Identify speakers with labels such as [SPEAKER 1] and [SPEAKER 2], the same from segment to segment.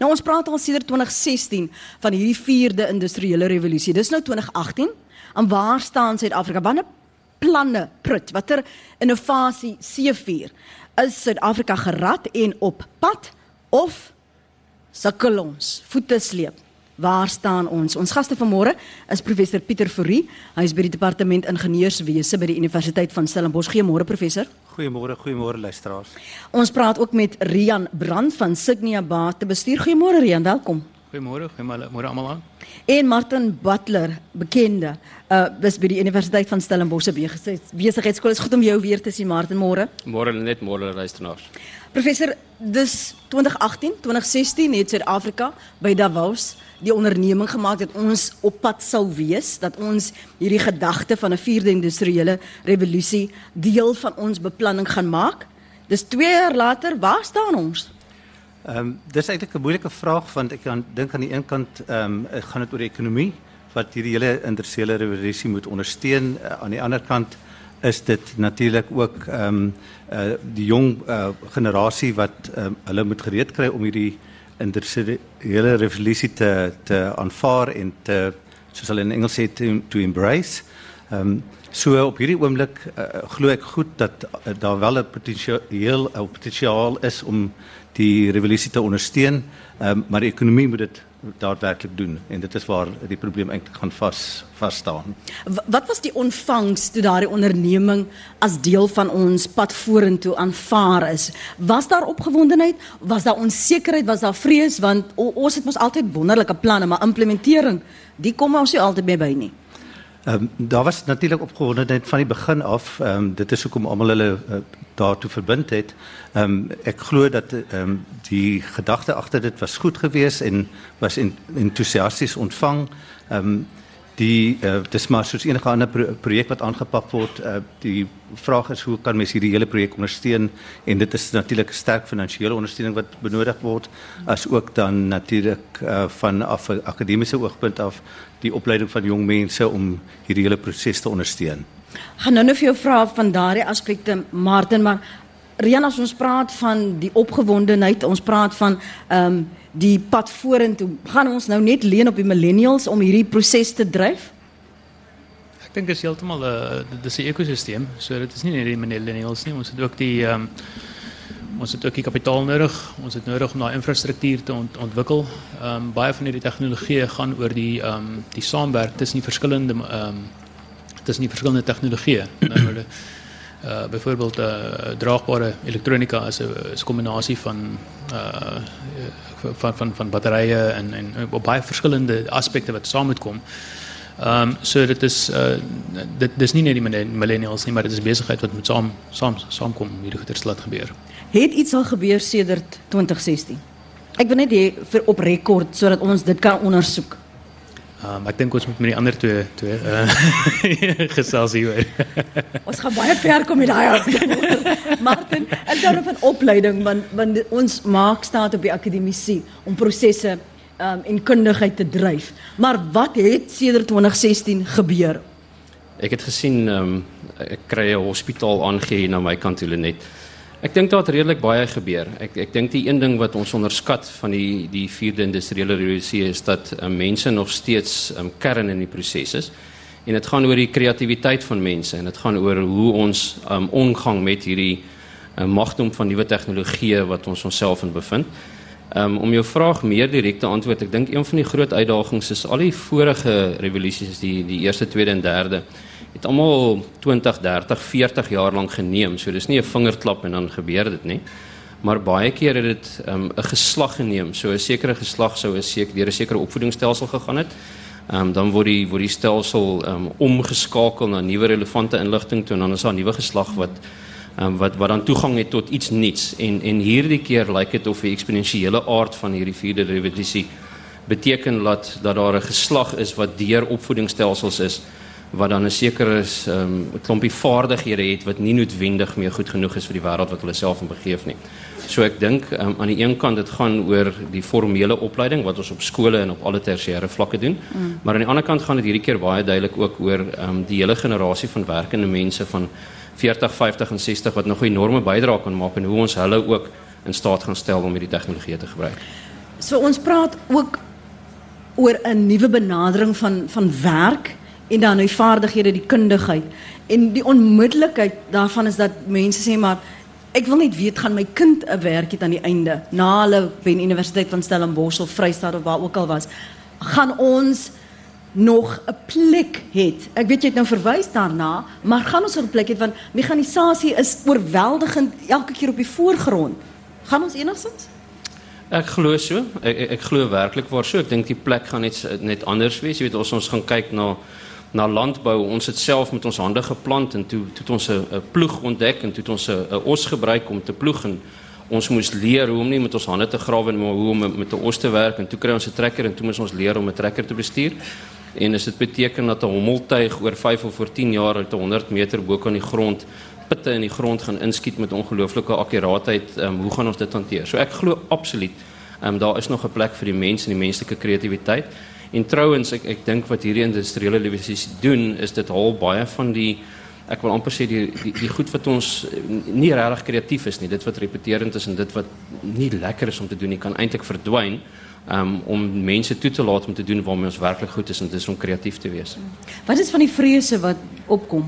[SPEAKER 1] Nou ons praat al sedert 2016 van hierdie vierde industriële revolusie. Dis nou 2018. En waar staan Suid-Afrika? Wanneer planne prut? Watter innovasie seefuur? Is Suid-Afrika gerad en op pad of sukkel ons? Voete sleep. Waar staan ons? Ons gaste vanmôre is professor Pieter Fourie. Hy is by die departement ingenieurswese by die Universiteit van Stellenbosch. Goeiemôre professor.
[SPEAKER 2] Goeiemôre, goeiemôre luisteraars.
[SPEAKER 1] Ons praat ook met Rian Brand van Signia Bate Bestuur. Goeiemôre Rian, welkom.
[SPEAKER 3] Goeiemôre, goeiemôre almal aan.
[SPEAKER 1] En Martin Butler, bekende, uh was by die Universiteit van Stellenbosch se besigheidskool. Is goed om jou weer te sien Martin môre.
[SPEAKER 3] Môre net môre luisteraars.
[SPEAKER 1] Professor, dis 2018, 2016 het Suid-Afrika by Davos die onderneming gemaak dat ons op pad sou wees, dat ons hierdie gedagte van 'n vierde industriële revolusie deel van ons beplanning gaan maak. Dis 2 jaar later, waar staan ons?
[SPEAKER 2] Ehm um, dis eintlik 'n moeilike vraag want ek kan dink aan die een kant ehm um, gaan dit oor die ekonomie wat hierdie hele industriële revolusie moet ondersteun. Uh, aan die ander kant is dit natuurlik ook ehm um, uh, die jong uh, generasie wat um, hulle moet gereed kry om hierdie in die hele revolusie te te aanvaar en te soos hulle in Engels sê to, to embrace. Ehm um, so op hierdie oomblik uh, glo ek goed dat uh, daar wel 'n potensiaal 'n potensiaal is om die revolusie te ondersteun, um, maar die ekonomie moet dit daadwerklik doen en dit is waar die probleem eintlik gaan vas vas staan.
[SPEAKER 1] Wat was die ontvangs toe daardie onderneming as deel van ons pad vorentoe aanvaar is? Was daar opgewondenheid? Was daar onsekerheid? Was daar vrees want ons het mos altyd wonderlike planne, maar implementering, die kom ons nie altyd mee by nie.
[SPEAKER 2] Ehm um, daar was natuurlik opgewondenheid van die begin af. Ehm um, dit is hoekom almal hulle uh, daartoe verbind het. Ehm um, ek glo dat ehm um, die gedagte agter dit was goed geweest en was entoesiasties ontvang. Ehm um, die uh, dis maar soos enige ander pro projek wat aangepak word. Uh, die vraag is hoe kan mens hierdie hele projek ondersteun en dit is natuurlik 'n sterk finansiële ondersteuning wat benodig word as ook dan natuurlik uh, van af akademiese oogpunt af die opleiding van jong mense om hierdie hele proses te ondersteun.
[SPEAKER 1] Gaan nou net vir jou vra van daardie aspekte Martin, maar Rian as ons praat van die opgewondenheid, ons praat van ehm um, die pad vorentoe, gaan ons nou net leen op die millennials om hierdie proses te dryf?
[SPEAKER 3] Ek dink dit is heeltemal 'n uh, dis 'n ekosisteem. So dit is nie net die millennials nie, ons het ook die um, ons het ook die kapitaal nodig. Ons het nodig om daai infrastruktuur te ont ontwikkel. Ehm um, baie van hierdie tegnologieë gaan oor die ehm um, die saamwerk tussen die verskillende ehm um, tussen die verskillende tegnologieë. Nou uh byvoorbeeld uh draagbare elektronika is 'n kombinasie van uh van van van batterye en en op baie verskillende aspekte wat saam moet kom. Ehm um, so dit is uh dit dis nie net die millennials nie, maar dit is besigheid wat moet saam saam saamkom om hierdie goeie te laat gebeur.
[SPEAKER 1] Het iets al gebeur sedert 2016? Ek wil net vir op rekord sodat ons dit kan ondersoek.
[SPEAKER 3] Um, ek dink ons moet met die ander twee twee uh, gesels hier.
[SPEAKER 1] ons gaan baie ver kom met daai. Martin, en dan van opleiding want want ons maak staat op die akademisie om prosesse um, en kundigheid te dryf. Maar wat het sedert 2016 gebeur?
[SPEAKER 4] Ek het gesien um, ek kry 'n hospitaal aangegee na my kant hulle net. Ek dink daar het redelik baie gebeur. Ek ek dink die een ding wat ons onderskat van die die vierde industriële revolusie is dat um, mense nog steeds um, kern in die proses is. En dit gaan oor die kreatiwiteit van mense en dit gaan oor hoe ons um, omgang met hierdie um, magdom van nuwe tegnologieë wat ons onsself in bevind. Um, om jou vraag meer direk te antwoord, ek dink een van die groot uitdagings is al die vorige revolusies, die die eerste, tweede en derde het almal 20, 30, 40 jaar lank geneem. So dis nie 'n vingerklap en dan gebeur dit nie. Maar baie keer het dit 'n um, geslag geneem. So 'n sekere geslag sou 'n sekere deur 'n sekere opvoedingsstelsel gegaan het. Ehm um, dan word die word die stelsel ehm um, omgeskakel na nuwe relevante inligting toe en dan is daar 'n nuwe geslag wat ehm um, wat wat dan toegang het tot iets nuuts en en hierdie keer lyk dit of die eksponensiële aard van hierdie vierde revolusie beteken dat dat daar 'n geslag is wat deur opvoedingsstelsels is wat dan 'n sekere um, klompie vaardighede het wat nie noodwendig meer goed genoeg is vir die wêreld wat hulle self in begeef nie. So ek dink um, aan die een kant dit gaan oor die formele opleiding wat ons op skole en op alle tersiêre vlakke doen, mm. maar aan die ander kant gaan dit hierdie keer baie duidelik ook oor um, die hele generasie van werkende mense van 40, 50 en 60 wat nog 'n enorme bydrae kan maak en hoe ons hulle ook in staat gaan stel om hierdie tegnologie te gebruik.
[SPEAKER 1] So ons praat ook oor 'n nuwe benadering van van werk en dan die vaardighede, die kundigheid en die onmiddellikheid daarvan is dat mense sê maar ek wil net weet gaan my kind 'n werk het aan die einde na hulle by die Universiteit van Stellenbosch of Vryheid of waar ook al was gaan ons nog 'n plek het. Ek weet jy het nou verwys daarna, maar gaan ons 'n plek het want mekanisasie is oorweldigend elke keer op die voorgrond. Gaan ons enigsins?
[SPEAKER 4] Ek glo so. Ek ek, ek glo werklik waar so. Ek dink die plek gaan net net anders wees. Jy weet ons ons gaan kyk na na landbou. Ons het self met ons hande geplant en toe toe ons 'n ploeg ontdek en toe ons 'n os gebruik om te ploeg en ons moes leer hoe om nie met ons hande te grawe maar hoe om met 'n os te werk en toe kry ons 'n trekker en toe moes ons leer om 'n trekker te bestuur. En as dit beteken dat 'n hommeltuig oor 5 of oor 10 jaar uit 100 meter bo kan die grond pitte in die grond gaan inskiet met ongelooflike akkuraatheid, um, hoe gaan ons dit hanteer? So ek glo absoluut, um, daar is nog 'n plek vir die mens en die menslike kreatiwiteit. En trouwens ek ek dink wat hierdie industriële revolusie doen is dit haal baie van die ek wil amper sê die die, die goed wat ons nie regtig kreatief is nie, dit wat repeterend is en dit wat nie lekker is om te doen nie kan eintlik verdwyn. Um, om mense toe te laat om te doen waarmee ons werklik goed is en is om kreatief te wees.
[SPEAKER 1] Wat is van die vrese wat opkom?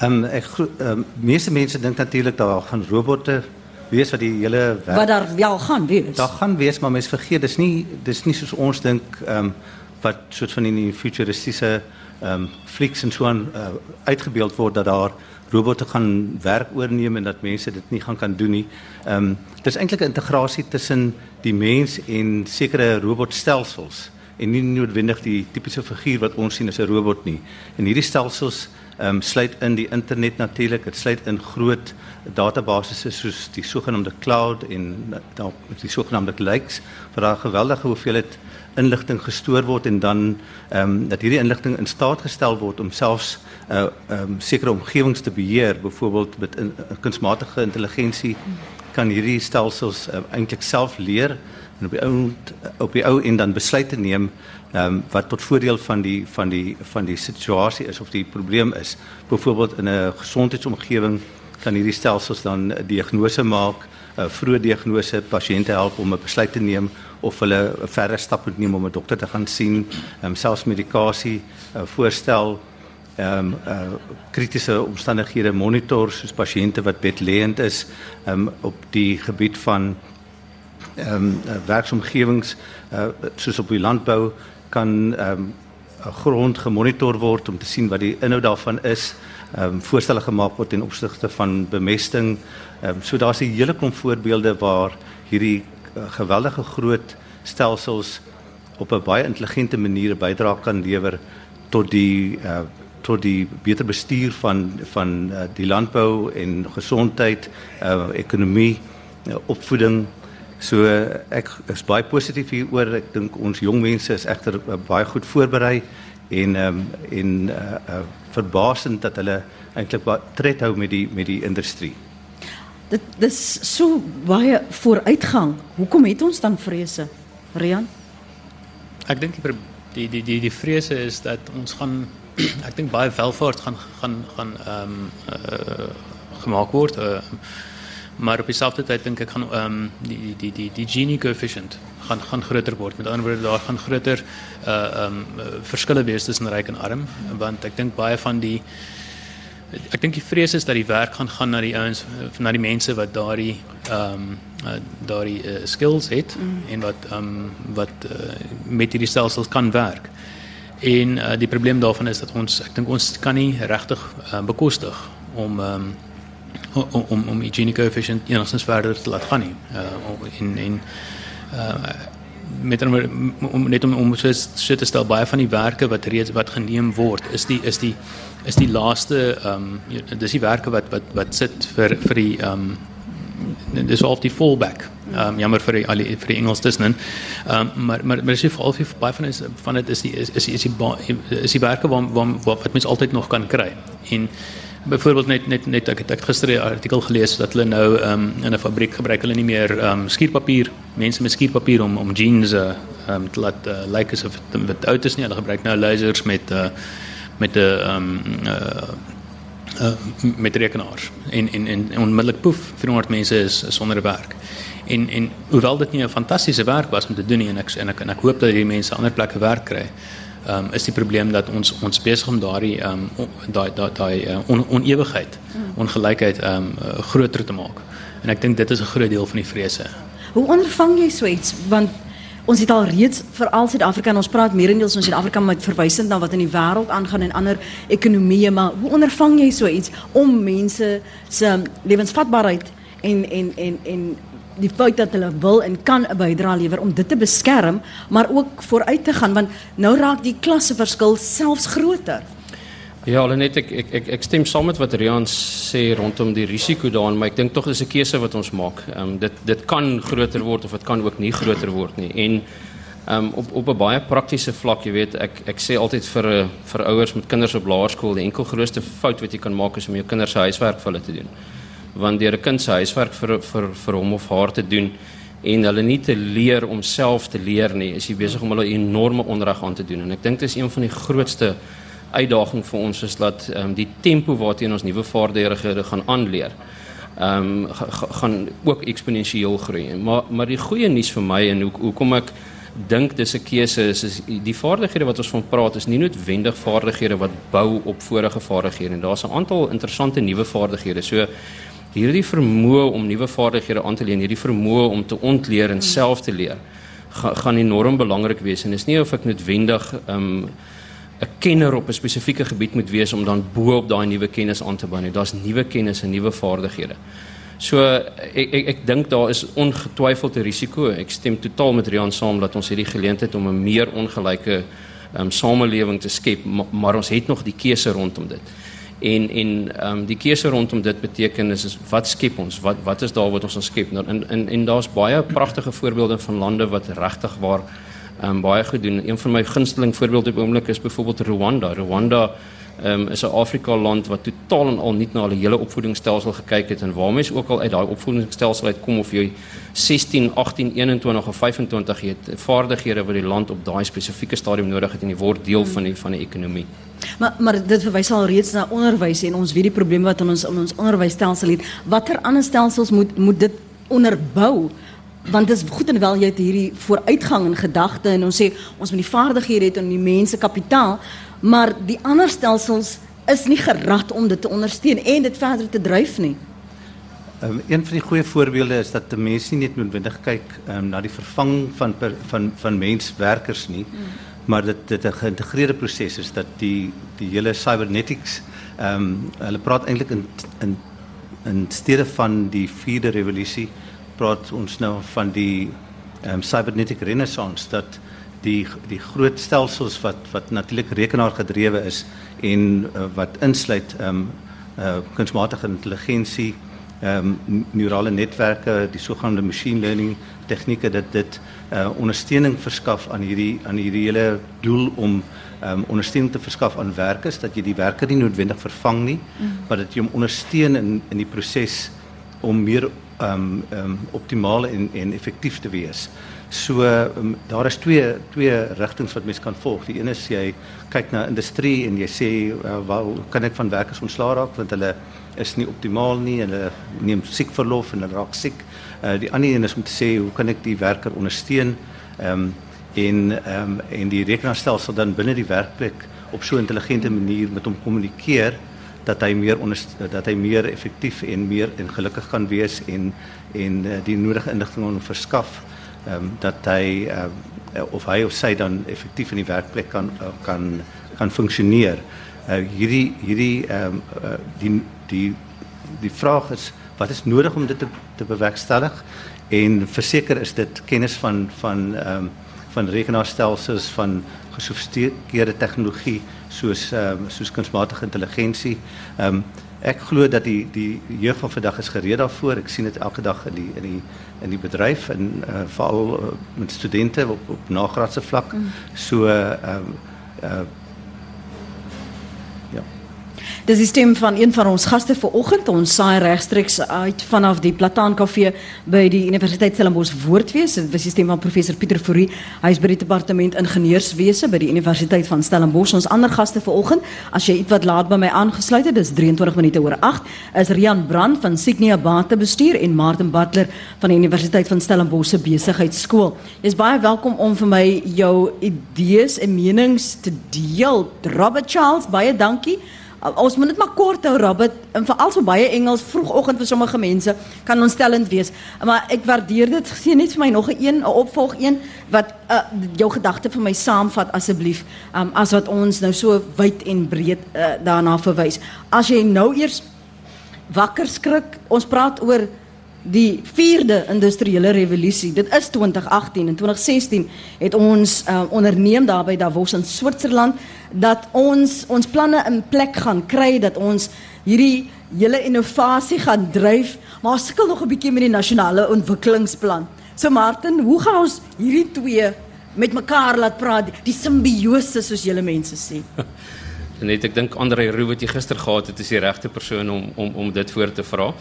[SPEAKER 2] Ehm um, ek ehm um, meeste mense dink natuurlik daar gaan robotte wees wat die hele
[SPEAKER 1] werk Wat daar wel gaan wees.
[SPEAKER 2] Daar gaan wees, maar mense vergeet dis nie dis nie soos ons dink ehm um, wat soort van in die futuristiese ehm um, flieks en so aan uh, uitgebeeld word dat daar robotte gaan werk oorneem en dat mense dit nie gaan kan doen nie. Ehm um, dis eintlik 'n integrasie tussen die mens en sekere robotstelsels en nie noodwendig die tipiese figuur wat ons sien as 'n robot nie. En hierdie stelsels ehm um, sluit in die internet natuurlik, dit sluit in groot databasisse soos die sogenaamde cloud en dan die sogenaamde lakes vir daai geweldige hoeveelheid inligting gestoor word en dan ehm um, dat hierdie inligting in staat gestel word om selfs uh ehm um, sekere omgewings te beheer, byvoorbeeld met in, uh, kunsmatige intelligensie kan hierdie stelsels uh, eintlik self leer en op die ou op die ou en dan besluite neem ehm um, wat tot voordeel van die van die van die situasie is of die probleem is. Byvoorbeeld in 'n gesondheidsomgewing kan hierdie stelsels dan 'n diagnose maak, 'n vroeë diagnose pasiënte help om 'n besluit te neem of hulle 'n verder stap moet neem om 'n dokter te gaan sien, um, selfs medikasie uh, voorstel, ehm um, uh, kritiese omstandighede monitor soos pasiënte wat bedlêend is um, op die gebied van ehm um, werksomgewings uh, soos op die landbou kan ehm um, grond gemonitor word om te sien wat die inhoud daarvan is ehm um, voorstelle gemaak word ten opsigte van bemesting. Ehm um, so daar's 'n hele klomp voorbeelde waar hierdie uh, geweldige groot stelsels op 'n baie intelligente manier bydra kan lewer tot die uh, tot die beter bestuur van van uh, die landbou en gesondheid, uh, ekonomie, uh, opvoeding. So ek is baie positief hieroor. Ek dink ons jong mense is egter uh, baie goed voorberei en ehm um, en uh, uh, verbasend dat hulle eintlik tred hou met die met die industrie.
[SPEAKER 1] Dit dis so baie vooruitgang. Hoekom het ons dan vrese? Rian?
[SPEAKER 3] Ek dink die die die die die vrese is dat ons gaan ek dink baie welvaart gaan gaan gaan ehm um, uh, gemaak word. Uh, maar op dieselfde tyd dink ek gaan ehm um, die die die die Gini coefficient gaan gaan groter word. Met ander woorde daar gaan groter uh ehm um, verskille wees tussen ryk en arm want ek dink baie van die ek dink die vrees is dat die werk gaan gaan na die ouens na die mense wat daardie ehm um, uh, daardie uh, skills het mm. en wat ehm um, wat uh, met hierdie stelsels kan werk. En uh, die probleem daarvan is dat ons ek dink ons kan nie regtig uh, bekostig om ehm um, om om om die Gini coefficient enigstens verder te laat gaan nie. Uh en en uh met om net om om so, so te stel baie van die werke wat reeds wat geneem word is die is die is die laaste um, dis die werke wat wat wat sit vir vir die um, dis al die fallback. Um, jammer vir die vir die Engels tussenin. Um, maar maar maar is jy veral vir baie van is van dit is die is is die is die, is die werke wat wat wat mens altyd nog kan kry. En byvoorbeeld net net net ek het ek gister 'n artikel gelees dat hulle nou um, in 'n fabriek gebruik hulle nie meer um, skuurpapier mense met skuurpapier om om jeans uh, um, te laat uh, lyk like asof dit wat oud is nie hulle gebruik nou lasers met uh, met 'n um, uh, uh, met rekenaars en en en onmiddellik poef 400 mense is, is sonder werk En en hoewel dit nie 'n fantastiese werk was om te doen nie en ek en ek en ek hoop dat hierdie mense ander plekke werk kry. Ehm um, is die probleem dat ons ons besig om daardie ehm um, daai daai daai uh, on, onewigheid, ongelykheid ehm um, uh, groter te maak. En ek dink dit is 'n groot deel van die vrese.
[SPEAKER 1] Hoe ondervang jy so iets? Want ons het al reeds veral Suid-Afrika en ons praat meerendeels van Suid-Afrika met verwysend na wat in die wêreld aangaan en ander ekonomieë, maar hoe ondervang jy so iets om mense se lewensvatbaarheid en en en en die feit dat hulle wil en kan 'n bydrae lewer om dit te beskerm, maar ook vooruit te gaan want nou raak die klasseverskil selfs groter.
[SPEAKER 4] Ja, net ek ek ek ek stem saam met wat Rian sê rondom die risiko daarin, maar ek dink tog dis 'n keuse wat ons maak. Ehm um, dit dit kan groter word of dit kan ook nie groter word nie. En ehm um, op op 'n baie praktiese vlak, jy weet, ek ek sê altyd vir vir ouers met kinders op laerskool, die enkel grootste fout wat jy kan maak is om jou kinders se huiswerk vir hulle te doen want deur 'n kind se huiswerk vir vir vir hom of haar te doen en hulle nie te leer om self te leer nie, is jy besig om hulle enorme onreg aan te doen en ek dink dit is een van die grootste uitdagings vir ons is dat um, die tempo waarteen ons nuwe vaardighede gaan aanleer ehm um, gaan ook eksponensieel groei. Maar maar die goeie nuus vir my en hoe hoekom ek dink dis 'n keuse is is die vaardighede wat ons van praat is nie noodwendig vaardighede wat bou op vorige vaardighede en daar's 'n aantal interessante nuwe vaardighede. So hierdie vermoë om nuwe vaardighede aan te leer, hierdie vermoë om te ontleer en self te leer, ga, gaan enorm belangrik wees en is nie of ek noodwendig 'n um, 'n kenner op 'n spesifieke gebied moet wees om dan bo op daai nuwe kennis aan te bou nie. Daar's nuwe kennis en nuwe vaardighede. So ek ek ek dink daar is ongetwyfeld 'n risiko. Ek stem totaal met Rian saam dat ons hierdie geleentheid om 'n meer ongelyke um, samelewing te skep, maar, maar ons het nog die keuse rondom dit en en ehm um, die keuse rondom dit beteken is, is wat skep ons? Wat wat is daar wat ons ons skep? Nou en en, en daar's baie pragtige voorbeelde van lande wat regtig waar ehm um, baie goed doen. Een van my gunsteling voorbeelde op oomblik is byvoorbeeld Rwanda. Rwanda um, is 'n Afrika land wat totaal en al nie na hulle hele opvoedingsstelsel gekyk het en waar mense ook al uit daai opvoedingsstelsel uitkom of jy 16, 18, 21 of 25 het vaardighede wat die land op daai spesifieke stadium nodig het en die word deel van die van die ekonomie.
[SPEAKER 1] Maar maar dit verwys al reeds na onderwys en ons weet die probleme wat in ons in ons onderwysstelsel het. Watter ander stelsels moet moet dit onderbou? want dit is goed en wel jy het hierdie vooruitgang in gedagte en ons sê ons moet die vaardighede hê en die mense kapitaal maar die ander stelsels is nie gerad om dit te ondersteun en dit verder te dryf nie.
[SPEAKER 2] Um, een van die goeie voorbeelde is dat mense nie net noodwendig kyk um, na die vervang van per, van van menswerkers nie, hmm. maar dit dit 'n geïntegreerde proses is dat die die hele cybernetics ehm um, hulle praat eintlik in in in steede van die vierde revolusie praat ons nou van die ehm um, cybernetic renaissance dat die die groot stelsels wat wat natuurlik rekenaar gedrewe is en uh, wat insluit ehm um, uh, kunsmatige intelligensie ehm um, neurale netwerke die sogenaamde machine learning tegnieke dat dit uh, ondersteuning verskaf aan hierdie aan hierdie hele doel om ehm um, ondersteuning te verskaf aan werkers dat jy die werker nie noodwendig vervang nie mm. maar dat jy hom ondersteun in in die proses om meer ehm um, ehm um, optimaal en en effektief te wees. So um, daar is twee twee rigtings wat mens kan volg. Die een is jy kyk na industrie en jy sê uh, waar kan ek van werkers ontslaa raak want hulle is nie optimaal nie en hulle neem siek verlof en hulle raak siek. Uh, die ander een is om te sê hoe kan ek die werker ondersteun? Ehm um, en ehm um, en die rekenaarstelsel dan binne die werkplek op so 'n intelligente manier met hom kommunikeer dat hy meer dat hy meer effektief en meer en gelukkig kan wees en en uh, die nodige inligting verskaf ehm um, dat hy ehm uh, of hy of sy dan effektief in die werkplek kan uh, kan kan funksioneer. Uh, hierdie hierdie ehm um, uh, die die die vraag is wat is nodig om dit te te bewerkstellig en verseker is dit kennis van van ehm um, van rekenaarstelsels van gesofistikeerde tegnologie soos ehm um, soos kunsmatige intelligensie. Ehm um, ek glo dat die die jeug van vandag is gereed daarvoor. Ek sien dit elke dag in die in die in die bedryf en uh, veral uh, met studente op op nagraadse vlak. Mm. So ehm uh, uh, ja.
[SPEAKER 1] Dis die stem van een van ons gaste vanoggend. Ons saai regstreeks uit vanaf die Plataan Kafee by die Universiteit Stellenbosch Woordfees. Dit was die stem van professor Pieter Fourie. Hy is by die departement ingenieurswese by die Universiteit van Stellenbosch. Ons ander gaste vanoggend, as jy ietwat laat by my aangesluit het, dis 23 minute oor 8, is Rian Brand van Signia Batebestuur en Martin Butler van die Universiteit van Stellenbosch se besigheidskool. Jy's baie welkom om vir my jou idees en menings te deel. Robert Charles, baie dankie. Uh, Ons moet dit maar kort hou, Robert, en veral so baie Engels vroegoggend vir sommige mense kan ontstellend wees. Maar ek waardeer dit. Gee net vir my nog 'n een, 'n opvolg een wat uh, jou gedagte vir my saamvat asseblief, um, as wat ons nou so wyd en breed uh, daarna verwys. As jy nou eers wakker skrik, ons praat oor die 4de industriële revolusie. Dit is 2018 en 2016 het ons uh, onderneem daar by Davos in Switserland dat ons ons planne in plek gaan kry dat ons hierdie hele innovasie gaan dryf, maar ons sukkel nog 'n bietjie met die nasionale ontwikkelingsplan. So Martin, hoe gaan ons hierdie twee met mekaar laat praat, die simbiose soos julle mense sê?
[SPEAKER 4] Net ek dink Andre Roux wat jy gister gehad het is die regte persoon om om om dit voor te vra.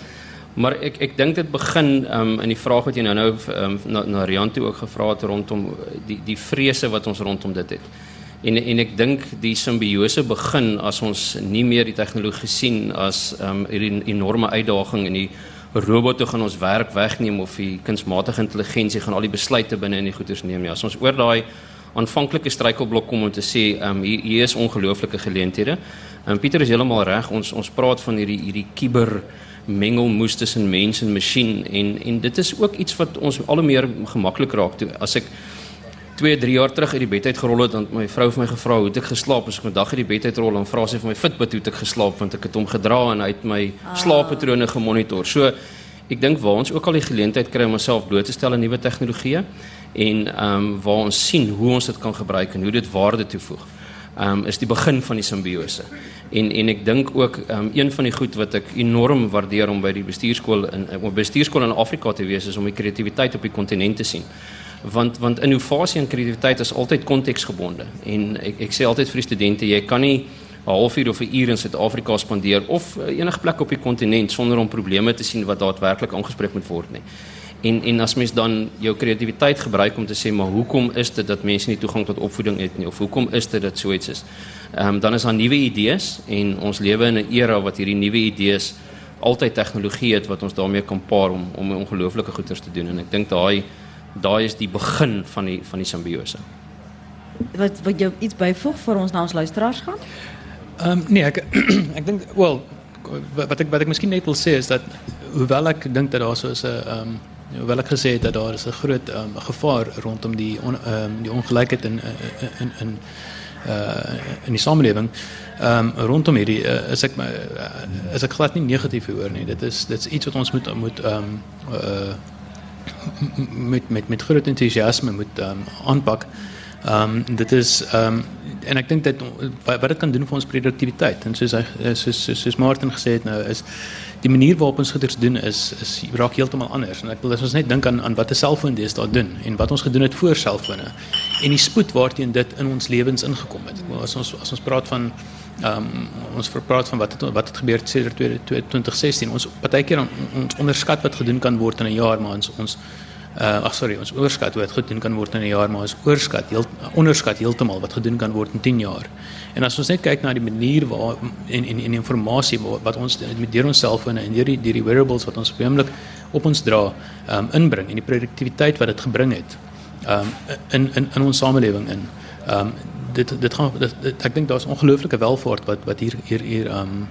[SPEAKER 4] Maar ek ek dink dit begin um, in die vraag wat jy nou nou um, na, na Rian toe ook gevra het rondom die die vrese wat ons rondom dit het. En en ek dink die simbiose begin as ons nie meer die tegnologie sien as um, hierdie enorme uitdaging en die robotte gaan ons werk wegneem of die kunsmatige intelligensie gaan al die besluite binne in die goeders neem nie. As ons oor daai aanvanklike struikelblok kom om te sê um, hier, hier is ongelooflike geleenthede. En um, Pieter is heeltemal reg. Ons ons praat van hierdie hierdie kiber mengelmoes tussen mens en masjien en en dit is ook iets wat ons al hoe meer gemaklik raak. Toe as ek 2 3 jaar terug uit die bed uit gerol het dan het my vrou vir my gevra hoe het ek geslaap? As ek 'n dag uit die bed uit rol en vra sy vir my Fitbit hoe het ek geslaap? Want ek het hom gedra en hy het my slaappatrone gemonitor. So ek dink waar ons ook al die geleentheid kry om onsself bloot te stel aan nuwe tegnologieë en ehm um, waar ons sien hoe ons dit kan gebruik en hoe dit waarde toevoeg um, is die begin van die simbiose. En en ek dink ook um, een van die goed wat ek enorm waardeer om by die bestuurskool in op bestuurskool in Afrika te wees is om die kreatiwiteit op die kontinent te sien. Want want innovasie en kreatiwiteit is altyd konteksgebonde. En ek ek sê altyd vir die studente jy kan nie 'n halfuur of 'n uur in Suid-Afrika spandeer of uh, enige plek op die kontinent sonder om probleme te sien wat daadwerklik aangespreek moet word nie. En en as mens dan jou kreatiwiteit gebruik om te sê maar hoekom is dit dat mense nie toegang tot opvoeding het nie of hoekom is dit dat so iets is? Ehm um, dan is daar nuwe idees en ons lewe in 'n era wat hierdie nuwe idees altyd tegnologie het wat ons daarmee kan paar om om ongelooflike goeders te doen en ek dink daai daai is die begin van die van die simbiose.
[SPEAKER 1] Wat wat jy iets byvoeg vir ons na ons luisteraars gaan?
[SPEAKER 3] Ehm um, nee, ek ek dink wel wat ek wat ek miskien net wil sê is dat hoewel ek dink dat daar so is 'n ehm um, ek gesê het dat daar is 'n groot um, gevaar rondom die on, um, die ongelykheid in in in uh in die samelewing ehm rondom hierdie uh, is uh, is ek glad nie negatief hoor nie dit is dit's iets wat ons moet moet ehm um, met met met groot entoesiasme moet ehm um, aanpak. Ehm um, dit is ehm en ek dink dit wat dit kan doen vir ons produktiwiteit en soos hy soos soos, soos Martin gesê het nou is die manier waarop ons goeders doen is is raak heeltemal anders en ek wil as ons net dink aan aan wat 'n selfoon dis daar doen en wat ons gedoen het voor selfone en die spoed waarteen dit in ons lewens ingekom het. As ons as ons praat van um, ons praat van wat het wat het gebeur sedert 2016 ons partykeer ons onderskat wat gedoen kan word in 'n jaar maar ons ons uh ag sorry ons oorskat wat gedoen kan word in 'n jaar maar ons oorskat heel onderskat heeltemal wat gedoen kan word in 10 jaar. En as ons net kyk na die manier waar en en en informasie wat ons met deur ons selfone en deur die deur die wearables wat ons oomblik op ons dra, um inbring en die produktiwiteit wat dit gebring het um in in in ons samelewing in. Um dit dit gaan dit, dit, ek dink daar's ongelooflike welvaart wat wat hier hier hier um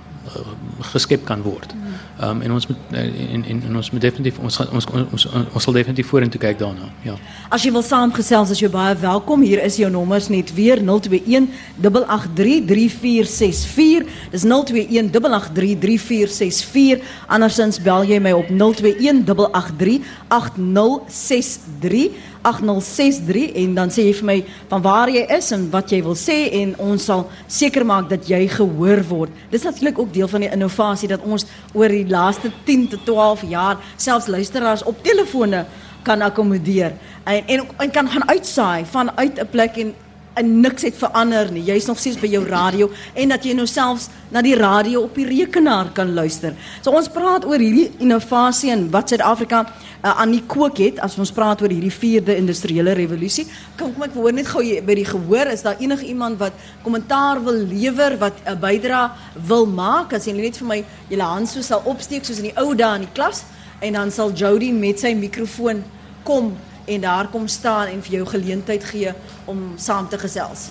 [SPEAKER 3] geskep kan word. Um en ons moet en en, en ons moet definitief ons ons ons ons, sal definitief vorentoe kyk daarna. Ja.
[SPEAKER 1] As jy wil saamgesels, as jy baie welkom. Hier is jou nommers net weer 021 883 3464. Dis 021 883 3464. Andersins bel jy my op 021 883 8063. 8063 en dan sê jy vir my van waar jy is en wat jy wil sê en ons sal seker maak dat jy gehoor word. Dis natuurlik ook deel van die innovasie dat ons oor die laaste 10 tot 12 jaar selfs luisteraars op telefone kan akkommodeer en en, en kan gaan uitsaai vanuit 'n plek en en niks het verander nie. Jy's nog steeds by jou radio en dat jy nou selfs na die radio op die rekenaar kan luister. So ons praat oor hierdie innovasie en wat Suid-Afrika uh, aan die kook het as ons praat oor hierdie 4de industriële revolusie. Kom kom ek hoor net gou by die gehoor is daar enige iemand wat kommentaar wil lewer wat 'n bydrae wil maak as jy net vir my julle hand so sal opsteek soos in die ou dae in die klas en dan sal Jody met sy mikrofoon kom en daar kom staan en vir jou geleentheid gee om saam te gesels.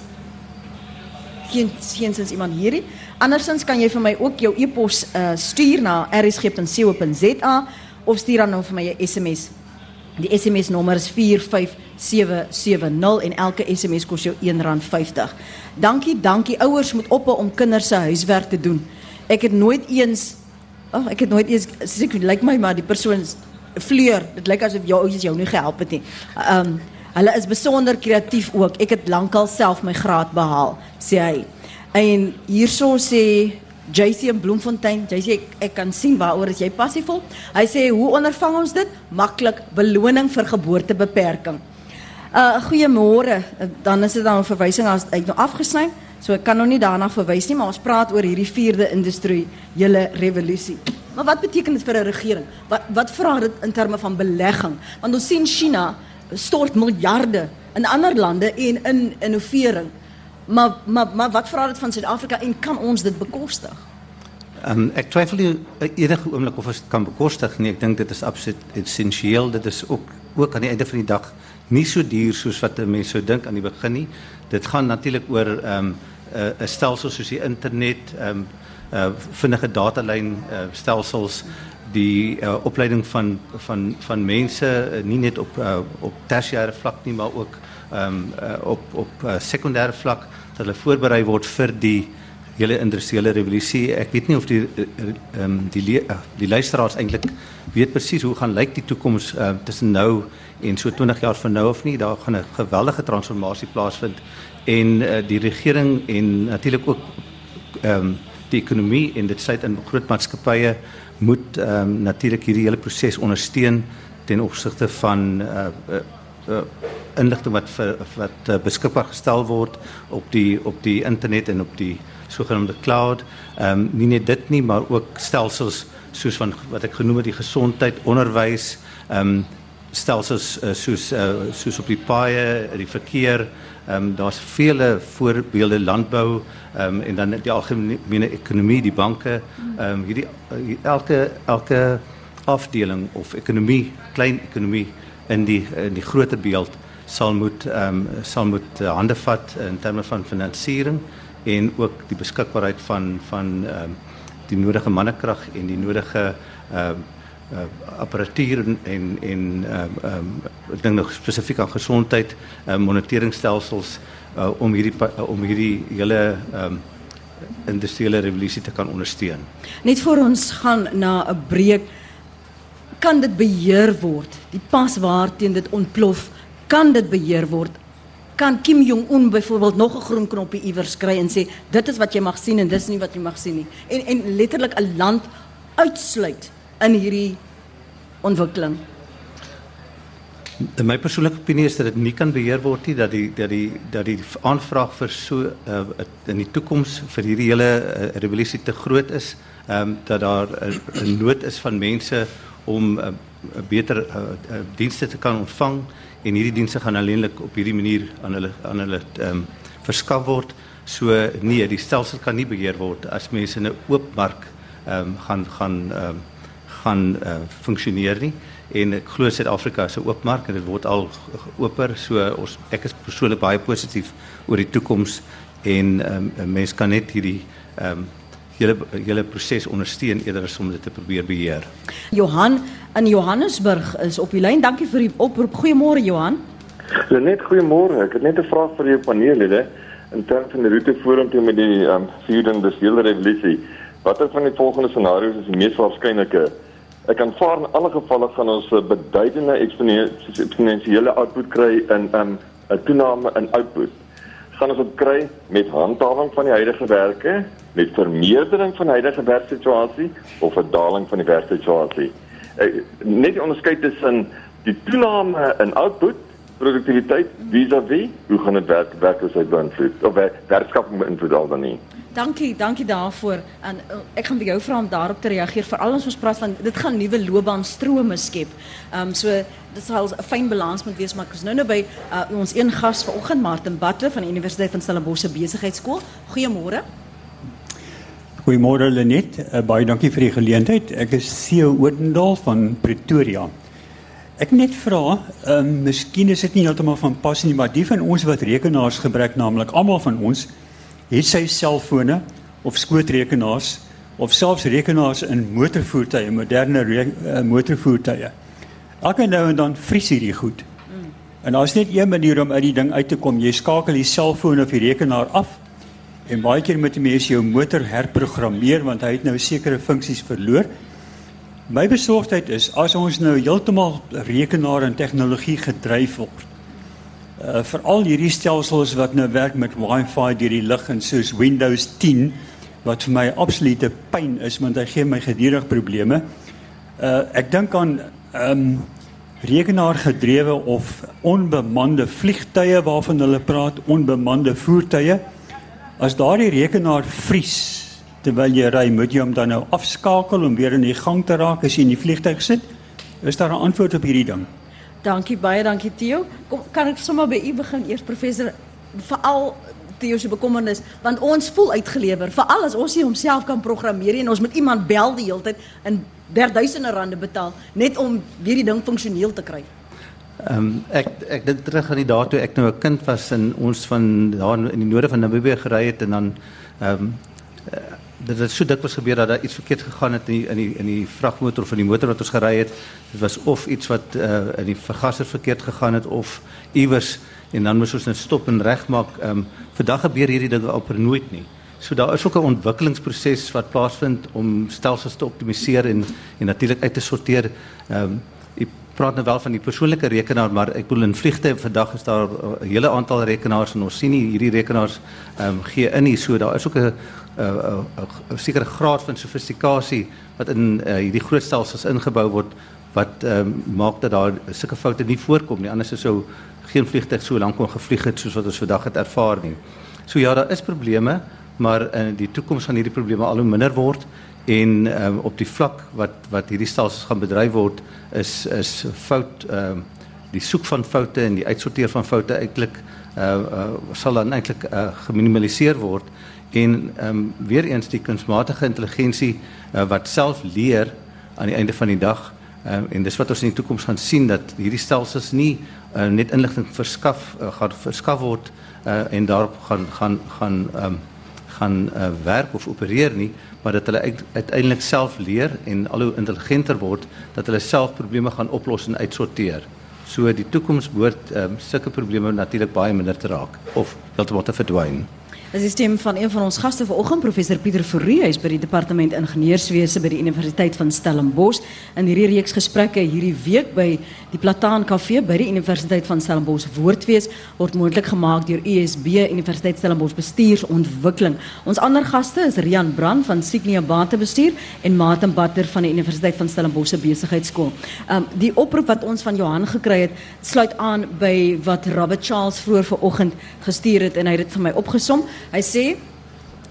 [SPEAKER 1] Geen geensins iemand hierdie. Andersins kan jy vir my ook jou e-pos uh, stuur na rsg.co.za of stuur dan nou vir my 'n SMS. Die SMS nommer is 45770 en elke SMS kos jou R1.50. Dankie, dankie. Ouers moet ophou om kinders se huiswerk te doen. Ek het nooit eens oh, ek het nooit eens ek lyk like my maar die persoon vleur. Dit lyk asof jou ouers jou nie gehelp het nie. Um hulle is besonder kreatief ook. Ek het lankal self my graad behaal, sê hy. En hierso sê JC in Bloemfontein, JC ek, ek kan sien waaroor is jy passievol. Hy sê hoe ondervang ons dit? Maklik, beloning vir geboortebeperking. Uh goeiemôre. Dan is dit dan 'n verwysing as uit nou afgesny. So ek kan nou nie daarna verwys nie, maar ons praat oor hierdie 4de industrie, hele revolusie. Maar wat beteken dit vir 'n regering? Wat wat vra dit in terme van belegging? Want ons sien China stort miljarde in ander lande en in innovering. Maar maar maar wat vra dit van Suid-Afrika en kan ons dit bekostig?
[SPEAKER 2] Ehm um, ek twyfel nie enige oomblik of ons dit kan bekostig nie. Ek dink dit is absoluut essensieel. Dit is ook ook aan die einde van die dag nie so duur soos wat mense sou dink aan die begin nie. Dit gaan natuurlik oor ehm um, 'n uh, stelsel soos die internet, ehm um, uh vinnige datalyn uh, stelsels die uh, opleiding van van van mense uh, nie net op uh, op tersiêre vlak nie maar ook um, uh, op op uh, sekondêre vlak dat hulle voorberei word vir die hele industriële revolusie. Ek weet nie of die ehm um, die uh, die luisteraars eintlik weet presies hoe gaan lyk die toekoms uh, tussen nou en so 20 jaar van nou of nie. Daar gaan 'n geweldige transformasie plaasvind en uh, die regering en natuurlik ook ehm um, die ekonomie en dit sluit in groot maatskappye moet ehm um, natuurlik hierdie hele proses ondersteun ten opsigte van uh, uh, uh inligting wat vir, wat uh, beskikbaar gestel word op die op die internet en op die sogenaamde cloud. Ehm um, nie net dit nie, maar ook stelsels soos van wat ek genoem het die gesondheid, onderwys, ehm um, stelsels uh, soos uh, soos op die paaie, die verkeer. Ehm um, daar's vele voorbeelde landbou ehm um, en dan die algemene ekonomie, die banke, ehm um, hierdie elke elke afdeling of ekonomie, klein ekonomie in die in die groter beeld sal moet ehm um, sal moet uh, hande vat in terme van finansiering en ook die beskikbaarheid van van ehm um, die nodige mannekrag en die nodige ehm um, uh, apparatuur en en ehm um, ek dink nog spesifiek aan gesondheid, uh, moniteringstelsels uh, om hierdie uh, om hierdie hele ehm um, industriële revolusie te kan ondersteun.
[SPEAKER 1] Net voor ons gaan na 'n breek kan dit beheer word. Die pas waarteen dit ontplof, kan dit beheer word. Kan Kim Jong Un byvoorbeeld nog 'n groen knoppie iewers kry en sê dit is wat jy mag sien en dis nie wat jy mag sien nie. En en letterlik 'n land uitsluit in hierdie ontwikkeling.
[SPEAKER 2] In my persoonlike opinie is dat dit nie kan beheer word nie dat die dat die dat die aanvraag vir so uh, in die toekoms vir hierdie hele uh, revolusie te groot is, ehm um, dat daar 'n nood is van mense om 'n uh, beter uh, uh, dienste te kan ontvang en hierdie dienste gaan alleenlik op hierdie manier aan hulle aan hulle ehm um, verskaf word. So nee, die stelsel kan nie beheer word as mense in 'n oop mark ehm um, gaan gaan ehm um, gaan uh, funksioneer nie en ek glo Suid-Afrika is 'n oop mark en dit word al oper so ons ek is persoonlik baie positief oor die toekoms en um, mense kan net hierdie ehm um, hele hele proses ondersteun eerder as om dit te probeer beheer.
[SPEAKER 1] Johan in Johannesburg is op die lyn. Dankie vir die oproep. Goeiemôre Johan.
[SPEAKER 5] Ja, net goeiemôre. Ek het net 'n vraag vir jou paneellede in terme van die roete vorentoe met die ehm um, vierde industriële revolusie. Watter van die volgende scenario's is die mees waarskynlike? Ek aanvaar in alle gevalle van ons eh, beduidende eksponensiële output kry in 'n um, 'n toename in output. Gaan ons dit kry met handhawing van die huidige werke, met vermeerdering van die huidige werksituasie of 'n daling van die werksituasie? Ek net die onderskeid tussen die toename in output produktiwiteit vis-à-vis hoe gaan dit werk werkloosheid beïnvloed of werkskaping beïnvloed al dan nie?
[SPEAKER 1] Dankie, dankie daarvoor. En uh, ek gaan by jou vra om daarop te reageer veral as ons praat van dit gaan nuwe loopbaanstrome skep. Ehm um, so dit sal 'n fyn balans moet wees maar ek is nou nou by uh, ons een gas vanoggend Martin Butler van die Universiteit van Stellenbosch se besigheidskool. Goeiemôre.
[SPEAKER 6] Goeiemôre Lenet. Uh, baie dankie vir die geleentheid. Ek is CEO Oudendal van Pretoria. Ek net vra, ehm um, miskien is dit nie heeltemal van pas nie, maar die van ons wat rekenaars gebruik, naamlik almal van ons het sy selfone of skootrekenaars of selfs rekenaars in motorvoertuie, moderne uh, motorvoertuie. Elke nou en dan vries hierdie goed. En daar's net een manier om uit die ding uit te kom. Jy skakel die selfoon of die rekenaar af en baie keer moet jy mens jou motor herprogrammeer want hy het nou sekere funksies verloor. My besorgdheid is as ons nou heeltemal rekenaar en tegnologie gedryf word uh, veral hierdie stelsels wat nou werk met Wi-Fi deur die lug en soos Windows 10 wat vir my absolute pyn is want hy gee my gedurig probleme. Uh ek dink aan ehm um, rekenaar gedrewe of onbemande vliegtye waarvan hulle praat, onbemande voertuie. As daardie rekenaar vries terwyl jy ry, moet jy hom dan nou afskakel om weer in die gang te raak as jy in die vliegtuig sit? Is daar 'n antwoord op hierdie ding?
[SPEAKER 1] Dankie baie, dankie Theo. Kom kan ek sommer by u begin eers professor veral Theo se bekommernis want ons voel uitgelewer veral as ons nie homself kan programmeer en ons moet iemand bel die hele tyd en derduisende rande betaal net om weer die ding funksioneel te kry.
[SPEAKER 2] Ehm um, ek ek dink terug aan die dae toe ek nou 'n kind was en ons van daar in die noorde van Namibië gery het en dan ehm um, dit het so dikwels gebeur dat daar iets verkeerd gegaan het in die, in in die vragmotor of in die motor wat ons gery het. Was of iets wat uh, in die vergaser verkeerd gegaan het of iewers en dan moes ons net stop en regmaak. Ehm um, vandag gebeur hierdie dinge amper nooit nie. So daar is ook 'n ontwikkelingsproses wat plaasvind om stelsels te optimaliseer en en natuurlik uit te sorteer. Ehm ek praat nou wel van die persoonlike rekenaar, maar ek bedoel in vliegtye vandag is daar 'n hele aantal rekenaars en ons sien nie hierdie rekenaars ehm um, gee in nie. So daar is ook 'n 'n sekere graad van sofistikasie wat in uh, hierdie groot stelsels ingebou word wat um, maak dat daar sulke foute nie voorkom nie. Anders sou geen vliegtuig so lank kon gevlieg het soos wat ons vandag het ervaar nie. So ja, daar is probleme, maar in die toekoms gaan hierdie probleme al hoe minder word en um, op die vlak wat wat hierdie stelsels gaan bedryf word is is fout um, die soek van foute en die uitsorteer van foute eintlik uh, uh sal dan eintlik uh, geminimaliseer word en ehm um, weer eens die kunsmatige intelligensie uh, wat self leer aan die einde van die dag um, en dis wat ons in die toekoms gaan sien dat hierdie stelsels nie uh, net inligting verskaf uh, gaan verskaf word uh, en daarop gaan gaan gaan ehm um, gaan uh, werk of opereer nie maar dat hulle uiteindelik self leer en al hoe intelligenter word dat hulle self probleme gaan oplos en uitsorteer. So die toekoms behoort um, sulke probleme natuurlik baie minder te raak of heeltemal te verdwyn.
[SPEAKER 1] Dit is stem van een van ons gaste vanoggend, professor Pieter Fourie, hy is by die departement ingenieurswese by die Universiteit van Stellenbosch. In hierdie reeks gesprekke hierdie week by die Plataan Kafee by die Universiteit van Stellenbosch Woordfees word moontlik gemaak deur USB Universiteit Stellenbosch Bestuursontwikkeling. Ons ander gaste is Rian Brand van Signia Batebestuur en Martin Butler van die Universiteit van Stellenbosch se Besigheidsskool. Um die oproep wat ons van Johan gekry het, sluit aan by wat Robert Charles vroeër vanoggend gestuur het en hy het dit vir my opgesom. I see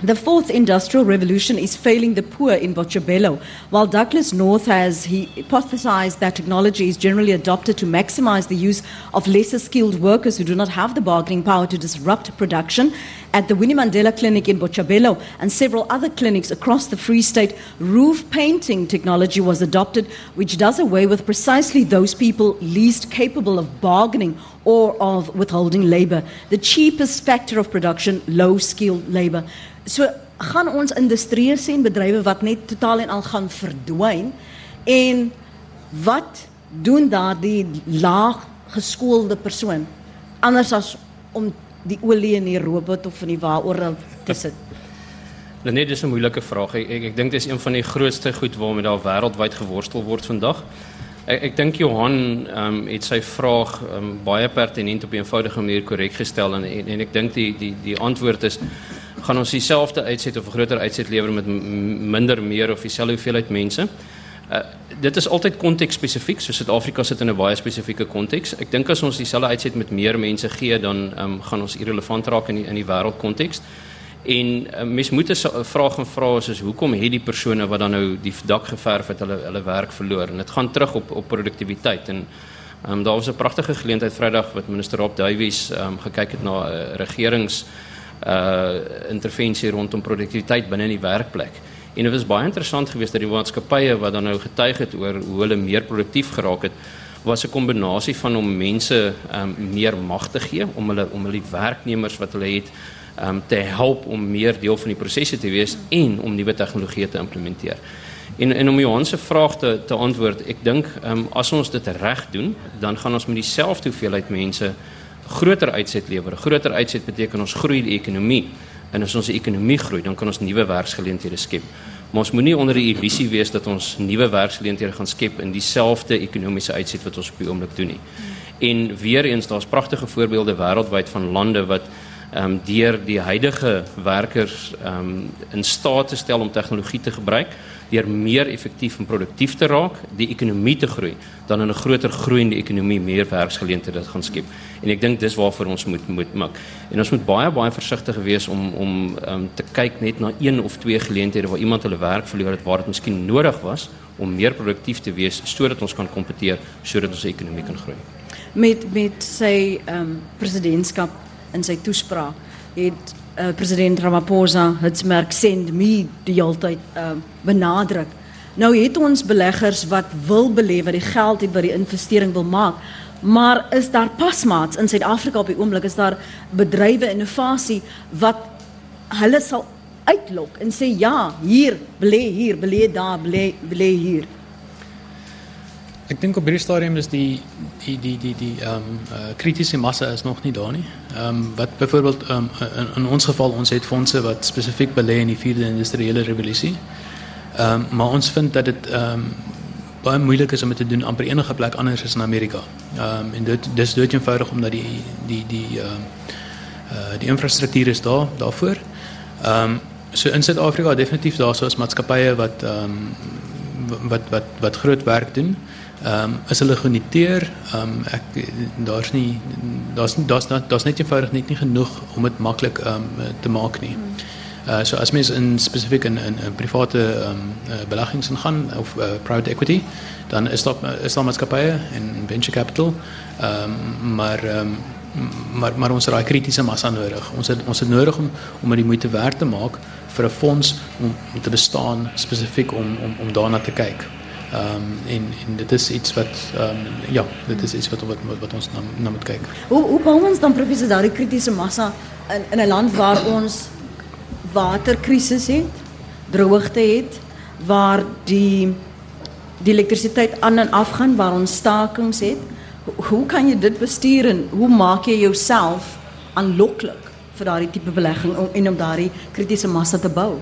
[SPEAKER 1] the fourth industrial revolution is failing the poor in Boccabello, while Douglas North has he hypothesized that technology is generally adopted to maximize the use of lesser skilled workers who do not have the bargaining power to disrupt production. At the Winnie Mandela Clinic in Boccabello and several other clinics across the Free State, roof painting technology was adopted, which does away with precisely those people least capable of bargaining or of withholding labor. The cheapest factor of production, low skilled labor. So gaan ons industrieë sien bedrywe wat net totaal en al gaan verdwyn en wat doen daardie laag geskoolde persoon anders as om die olie in die robot of in die waaroor te sit.
[SPEAKER 4] Net dis 'n moeilike vraag. Ek ek, ek dink dit is een van die grootste goed waarmee daar wêreldwyd geworstel word vandag. Ek ek dink Johan ehm um, het sy vraag um, baie pertinent op 'n eenvoudige manier korrek gestel en en, en ek dink die die die antwoord is gaan ons dieselfde uitset of groter uitset lewer met minder meer of dieselfde hoeveelheid mense. Uh, dit is altyd konteks-spesifiek. So Suid-Afrika sit in 'n baie spesifieke konteks. Ek dink as ons dieselfde uitset met meer mense gee, dan um, gaan ons irrelevant raak in die, in die wêreldkonteks. En uh, mens moet 'n vraag gaan vra is hoekom het die persone wat dan nou die dak geverf het hulle hulle werk verloor? En dit gaan terug op op produktiwiteit en Um, daar was 'n pragtige geleentheid Vrydag wat minister Rob Davies um, gekyk het na 'n uh, regerings uh intervensie rondom produktiwiteit binne in die werkplek. En dit was baie interessant geweest dat die maatskappye wat dan nou getuig het oor hoe hulle meer produktief geraak het, was 'n kombinasie van om mense um, meer mag te gee om hulle om hulle werknemers wat hulle het um, te help om meer deel van die prosesse te wees en om nuwe tegnologieë te implementeer. En en om Johan se vraag te te antwoord, ek dink um, as ons dit reg doen, dan gaan ons met dieselfde hoeveelheid mense groter uitset lewer. Groter uitset beteken ons groei die ekonomie. En as ons die ekonomie groei, dan kan ons nuwe werksgeleenthede skep. Maar ons moenie onder die illusie wees dat ons nuwe werksgeleenthede gaan skep in dieselfde ekonomiese uitset wat ons op die oomblik doen nie. En weer eens, daar's pragtige voorbeelde wêreldwyd van lande wat ehm um, deur die huidige werkers ehm um, in staat te stel om tegnologie te gebruik deur meer effektief en produktief te raak, die ekonomie te groei, dan in 'n groter groeiende ekonomie meer werksgeleenthede gaan skep. En ek dink dis waarvoor ons moet moet maak. En ons moet baie baie versigtig wees om om um, te kyk net na een of twee geleenthede waar iemand hulle werk verloor het waar dit miskien nodig was om meer produktief te wees sodat ons kan kompeteer, sodat ons ekonomie kan groei.
[SPEAKER 1] Met met sy ehm um, presidentskap in sy toespraak het uh, president Ramaphosa het merk send me die altyd uh, benadruk. Nou het ons beleggers wat wil belê wat die geld het wat die investering wil maak. Maar is daar pasmaats in Suid-Afrika op die oomblik is daar bedrywe innovasie wat hulle sal uitlok en sê ja, hier belê hier, belê daar, belê belê hier.
[SPEAKER 3] Ek dink op hierdie stadium is die die die die die ehm um, uh, kritiese massa is nog nie daar nie. Ehm um, wat byvoorbeeld ehm um, in, in ons geval ons het fondse wat spesifiek belê in die vierde industriële revolusie. Ehm um, maar ons vind dat dit ehm um, baie moeilik is om dit te doen amper enige plek anders as in Amerika. Ehm um, en dit dis dood eenvoudig omdat die die die ehm um, uh, die infrastruktuur is daar daarvoor. Ehm um, so in Suid-Afrika definitief daar so is maatskappye wat ehm um, wat wat wat groot werk doen. Um, is hulle genoteer. Ehm um, ek daar's nie daar's daar's daar's net eenvoudig net nie genoeg om dit maklik ehm um, te maak nie. Uh so as mens in spesifiek in in, in private ehm um, uh, beleggings ingaan of uh, private equity, dan is daar is daar maatskappye en venture capital. Ehm um, maar ehm um, maar maar ons het daai kritiese massa nodig. Ons het ons het nodig om om dit moeite werd te maak vir 'n fonds om, om te bestaan spesifiek om om om daarna te kyk. Um, en en dit is iets wat ehm ja, dit is iets wat wat wat ons na, na moet kyk.
[SPEAKER 1] Hoe hoe bou ons dan professor daardie kritiese massa in in 'n land waar ons waterkrisis het, droogte het, waar die die elektrisiteit aan en af gaan, waar ons stakings het? Hoe, kan jy dit bestuur en hoe maak jy jouself aanloklik vir daardie tipe belegging en om daardie kritiese massa te bou?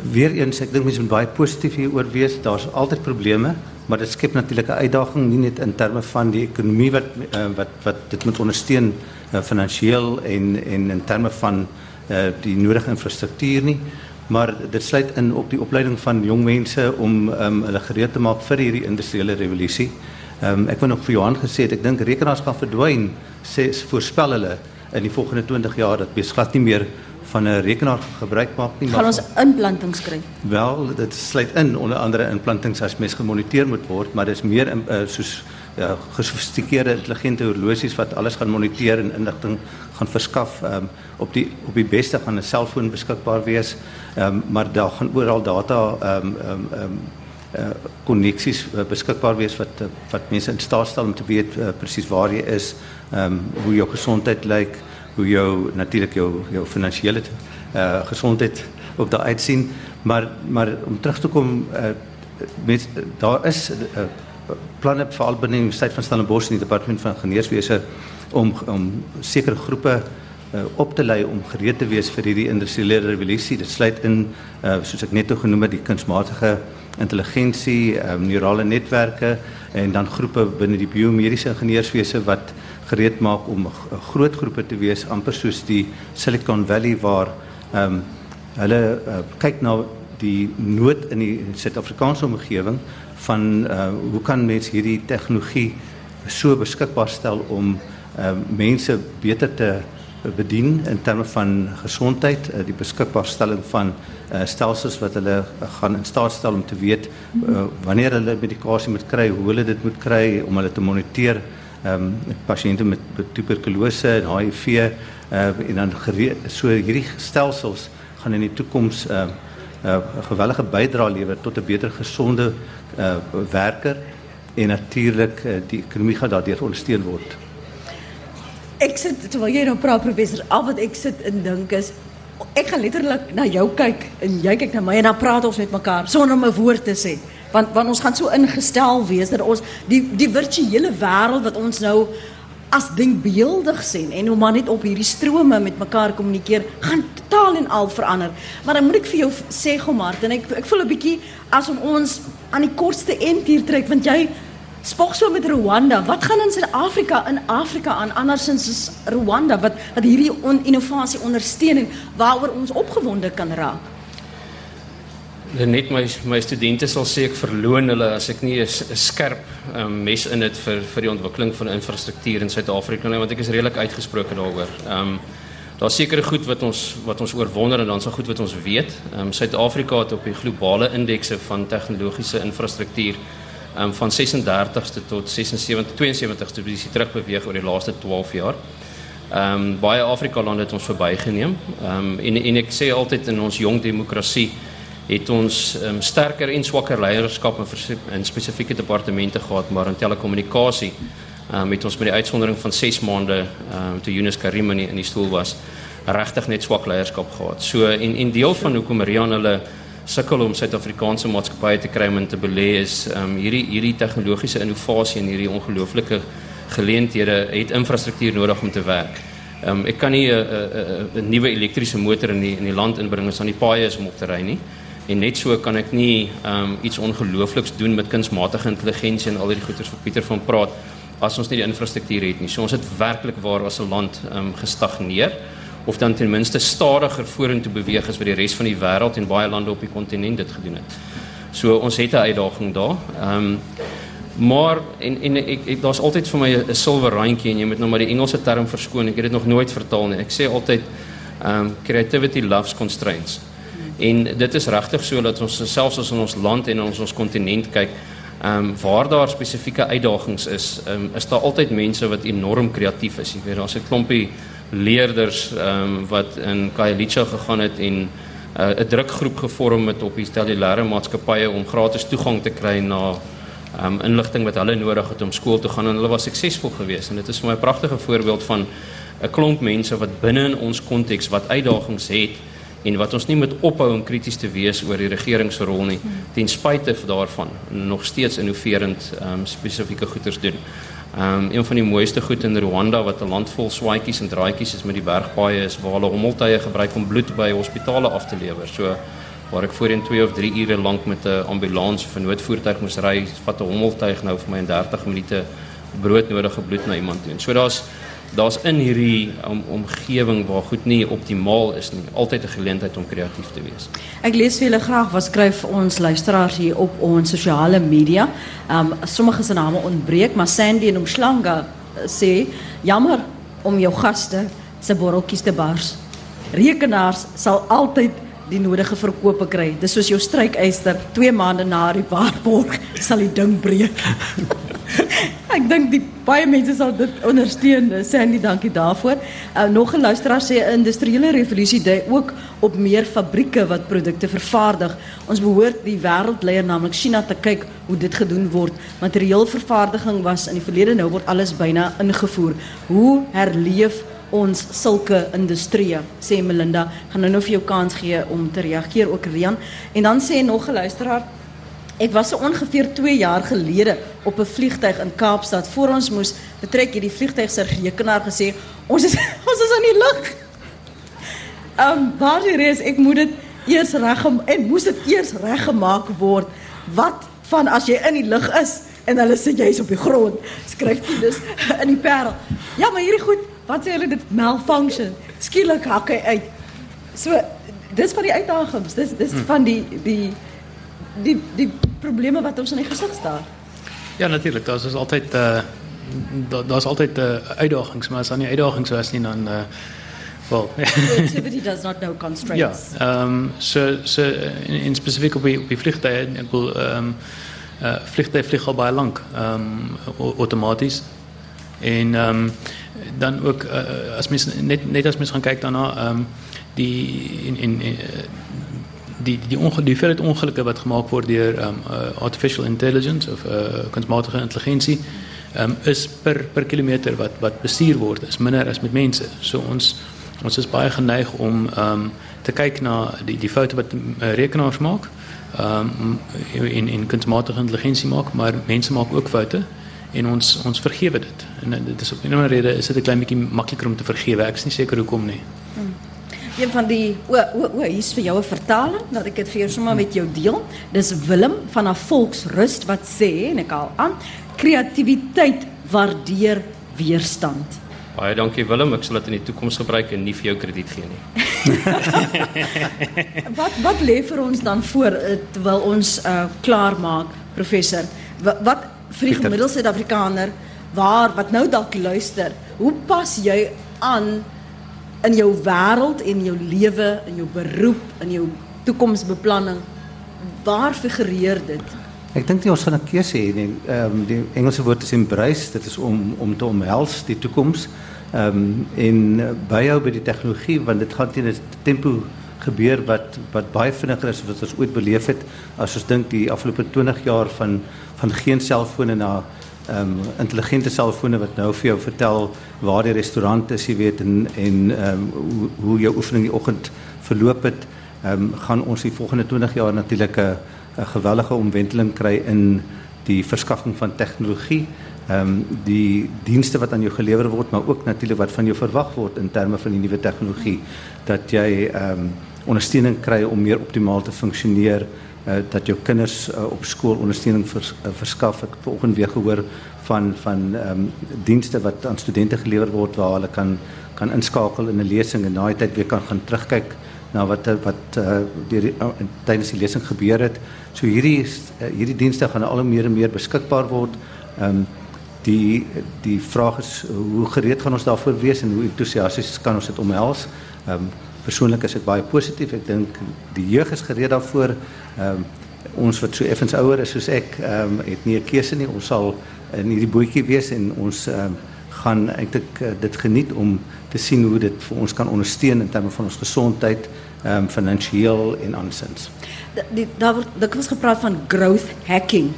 [SPEAKER 2] Weer eens ek dink mense moet baie positief hieroor wees. Daar's altyd probleme, maar dit skep natuurlik 'n uitdaging nie net in terme van die ekonomie wat uh, wat wat dit moet ondersteun uh, finansiëel en en in terme van uh, die nodige infrastruktuur nie, maar dit sluit in op die opleiding van jong mense om um, hulle gereed te maak vir hierdie industriële revolusie. Um, ek wil nog vir Johan gesê het ek dink rekenaars gaan verdwyn sê voorspel hulle in die volgende 20 jaar dat beskat nie meer van 'n rekenaar gebruik maak nie.
[SPEAKER 1] Gaan ons implantings kry?
[SPEAKER 2] Wel, dit sluit in onder andere implantings as mens gemoniteer moet word, maar dis meer in, uh, soos ja, gesofistikeerde intelligente horlosies wat alles gaan moniteer en inligting gaan verskaf. Ehm um, op die op die beste van 'n selfoon beskikbaar wees. Ehm um, maar daar gaan oral data ehm um, ehm um, um, uh koneksies uh, beskikbaar wees wat uh, wat mense in staat stel om te weet uh, presies waar jy is, ehm um, hoe jou gesondheid lyk, hoe jou natuurlik jou jou finansiële uh gesondheid op daai uitsien maar maar om terug te kom uh met daar is uh, planne veral binne die Universiteit van Stellenbosch en die departement van ingenieurswese om om sekere groepe uh, op te lei om gereed te wees vir hierdie industriële revolusie dit sluit in uh soos ek net nou genoem het die kunsmatige intelligensie um, neurale netwerke en dan groepe binne die biomediese ingenieurswese wat gereed maak om groot groepe te wees amper soos die Silicon Valley waar ehm um, hulle uh, kyk na die nood in die Suid-Afrikaanse omgewing van uh, hoe kan mense hierdie tegnologie so beskikbaar stel om uh, mense beter te bedien in terme van gesondheid, uh, die beskikbaarstelling van uh, stelsels wat hulle gaan in staat stel om te weet uh, wanneer hulle medikasie moet kry, hoe hulle dit moet kry om hulle te moniteer ehm um, pasiënte met tuberkulose en HIV uh, en dan gereed, so hierdie stelsels gaan in die toekoms ehm uh, 'n uh, geweldige bydrae lewer tot 'n beter gesonde uh, werker en natuurlik uh, die ekonomie gaan daardeur ondersteun word.
[SPEAKER 1] Ek sit terwyl jy nou praat professor, al wat ek sit en dink is ek gaan letterlik na jou kyk en jy kyk na my en dan praat ons met mekaar sonder 'n woord te sê. Want want ons gaan so ingestel wees dat ons die die virtuele wêreld wat ons nou as denkbeeldig sien en hoe maar net op hierdie strome met mekaar kommunikeer gaan totaal en al verander. Maar dan moet ek vir jou sê Gomart en ek ek voel 'n bietjie om ons aan die kortste end hier trek want jy spog so met Rwanda. Wat gaan in Suid-Afrika in Afrika aan andersins is Rwanda wat wat hierdie on, innovasie ondersteun en waaroor ons opgewonde kan raak?
[SPEAKER 4] net my my studente sal sê ek verloon hulle as ek nie 'n skerp um, mes in dit vir vir die ontwikkeling van infrastruktuur in Suid-Afrika nie want ek is redelik uitgesproke daaroor. Ehm um, daar's sekere goed wat ons wat ons oorwonder en dan is daar goed wat ons weet. Ehm um, Suid-Afrika het op die globale indekse van tegnologiese infrastruktuur um, van 36ste tot 76 72ste posisie terugbeweeg oor die laaste 12 jaar. Ehm um, baie Afrika lande het ons verbygeneem. Ehm um, en en ek sê altyd in ons jong demokrasie het ons um, sterker en swakker leierskap in, in spesifieke departemente gehad, maar in telekommunikasie um, het ons met die uitsondering van 6 maande um, toe Yunus Karim in die, in die stoel was, regtig net swak leierskap gehad. So en en deel van hoekom Rian hulle sukkel om Suid-Afrikaanse maatskappye te kry om te belê is um, hierdie hierdie tegnologiese innovasie en hierdie ongelooflike geleenthede het infrastruktuur nodig om te werk. Um, ek kan nie 'n nuwe elektriese motor in die in die land inbring as aan die paaie is om op te ry nie. En net so kan ek nie um iets ongeloofliks doen met kunsmatige intelligensie en al hierdie goeters wat Pieter van praat as ons nie die infrastruktuur het nie. So ons het werklik waar as 'n land um gestagneer of dan ten minste stadiger vorentoe beweeg as wat die res van die wêreld en baie lande op die kontinent dit gedoen het. So ons het 'n uitdaging daar. Um maar en en ek, ek daar's altyd vir my 'n silwer randjie en jy moet nou maar die Engelse term verskoon. Ek het dit nog nooit vertaal nie. Ek sê altyd um creativity loves constraints. En dit is regtig so dat ons selfs as in ons land en ons ons kontinent kyk, ehm um, waar daar spesifieke uitdagings is, ehm um, is daar altyd mense wat enorm kreatief is. Jy weet daar's 'n klompie leerders um, wat in Khayelitsha gegaan het en uh, 'n uh, drukgroep gevorm het op die stellulêre maatskappye om gratis toegang te kry na um, inligting wat hulle nodig het om skool toe gaan en hulle was suksesvol geweest en dit is vir my 'n pragtige voorbeeld van 'n klomp mense wat binne in ons konteks wat uitdagings het en wat ons nie moet ophou om krities te wees oor die regering se rol nie ten spyte daarvan nog steeds innoverend um, spesifieke goeders doen. Um een van die mooiste goed in Rwanda wat 'n land vol swaadjies en draaitjies is met die bergpaaie is waar hulle hommeltuie gebruik om bloed by hospitale af te lewer. So waar ek voorheen 2 of 3 ure lank met 'n ambulans of 'n noodvoertuig moes ry, vat 'n hommeltuig nou vir my in 30 minute broodnodige bloed na iemand toe. So daar's daar's in hierdie om, omgewing waar goed nie optimaal is nie, altyd 'n geleentheid om kreatief te wees.
[SPEAKER 1] Ek lees vir julle graag wat skryf ons luisteraars hier op ons sosiale media. Um sommige se name ontbreek, maar Sandy en Omslanga eh, sê jammer om jou gaste se borreltjies te bars. Rekenaars sal altyd die nodige verkope kry. Dis soos jou strykyster 2 maande na die waarborg sal die ding breek. Ek dink die baie mense sal dit ondersteun. Sandy, dankie daarvoor. Uh, nog 'n luisteraar sê 'n industriële revolusie dui ook op meer fabrieke wat produkte vervaardig. Ons behoort die wêreldleier naamlik China te kyk hoe dit gedoen word. Materiaalvervaardiging was in die verlede nou word alles byna ingevoer. Hoe herleef ons sulke industrieë? Sê Melinda, gaan nou nou vir jou kans gee om te reageer ook Rian. En dan sê nog 'n luisteraar Ek was so ongeveer 2 jaar gelede op 'n vliegtyg in Kaapstad. Voor ons moes betrek hierdie vliegtyg se rekenaar gesê, ons is ons is aan die lug. Ehm um, waar die reis, ek moet dit eers reg en moes dit eers reggemaak word. Wat van as jy in die lug is en hulle sê jy's op die grond. Skryf jy dus in die parel. Ja, maar hierdie goed, wat sê hulle dit malfunction. Skielik hak hy uit. So dis van die uitdagings. Dis dis hmm. van die die die die probleme wat ons in die gesig staar.
[SPEAKER 3] Ja, natuurlik. Daar is altyd uh daar daar's altyd uh, uitdagings, maar as daar nie uitdagings was nie dan uh well,
[SPEAKER 1] creativity does not know constraints.
[SPEAKER 3] Ja. Ehm um, so so in, in spesifiek op die op die ek wil ehm um, uh vliegtye vlieg al lank ehm um, outomaties. En ehm um, dan ook uh, as mens net net as mens gaan kyk daarna ehm um, die in in, in die die ongeluk die veel ongelukke wat gemaak word deur um, uh, artificial intelligence of uh, kunsmatige intelligensie um, is per per kilometer wat wat bestuur word is minder as met mense. So ons ons is baie geneig om um, te kyk na die die foute wat uh, rekenaars maak. Um, in in kunsmatige intelligensie maak, maar mense maak ook foute en ons ons vergewe dit. En dit is op 'n ander rede is dit 'n klein bietjie makliker om te vergewe. Ek is nie seker hoekom nie. Hmm
[SPEAKER 1] een van die o o o hier's vir jou 'n vertaling dat ek dit vir jou sommer met jou deel. Dis Willem van 'n Volksrust wat sê en ek haal aan kreatiwiteit waardeer weerstand.
[SPEAKER 4] Baie dankie Willem, ek sal dit in die toekoms gebruik en nie vir jou krediet gee nie.
[SPEAKER 1] wat wat lê vir ons dan voor eh, terwyl ons uh, klaar maak professor? Wat, wat vir die gemiddelde Suid-Afrikaner waar wat nou dalk luister, hoe pas jy aan in jou wêreld en jou lewe, in jou beroep, in jou toekomsbeplanning, waar figureer dit?
[SPEAKER 2] Ek dink nie ons gaan 'n keuse hê. Ehm um, die Engelse woord is embrace, dit is om om te omhels die toekoms. Ehm um, en byhou by die tegnologie want dit gaan teen 'n tempo gebeur wat wat baie vinniger is as wat ons ooit beleef het as ons dink die afgelope 20 jaar van van geen selfone na ehm um, intelligente selfone wat nou vir jou vertel waar die restaurant is, jy weet en en ehm um, hoe, hoe jou oefening die oggend verloop het, ehm um, gaan ons die volgende 20 jaar natuurlik 'n 'n geweldige omwenteling kry in die verskaffing van tegnologie. Ehm um, die dienste wat aan jou gelewer word, maar ook natuurlik wat van jou verwag word in terme van die nuwe tegnologie dat jy ehm um, ondersteuning kry om meer optimaal te funksioneer uh, dat jou kinders uh, op skool ondersteuning vers, uh, verskaf. Ek het vanoggend weer gehoor van van ehm um, dienste wat aan studente gelewer word waar hulle kan kan inskakel in 'n lesing en na die tyd weer kan gaan terugkyk na wat wat uh, deur uh, tydens die lesing gebeur het. So hierdie uh, hierdie dienste gaan al meer en meer beskikbaar word. Ehm um, die die vraag is hoe gereed gaan ons daarvoor wees en hoe entoesiasties kan ons dit omhels? Ehm um, persoonlik is dit baie positief. Ek dink die jeug is gereed daarvoor. Ehm um, ons wat so effens ouer is soos ek, ehm um, het nie 'n keuse nie. Ons sal in hierdie bootjie wees en ons ehm um, gaan eintlik uh, dit geniet om te sien hoe dit vir ons kan ondersteun in terme van ons gesondheid, ehm um, finansiëel en andersins.
[SPEAKER 1] Daar word dikwels gepraat van growth hacking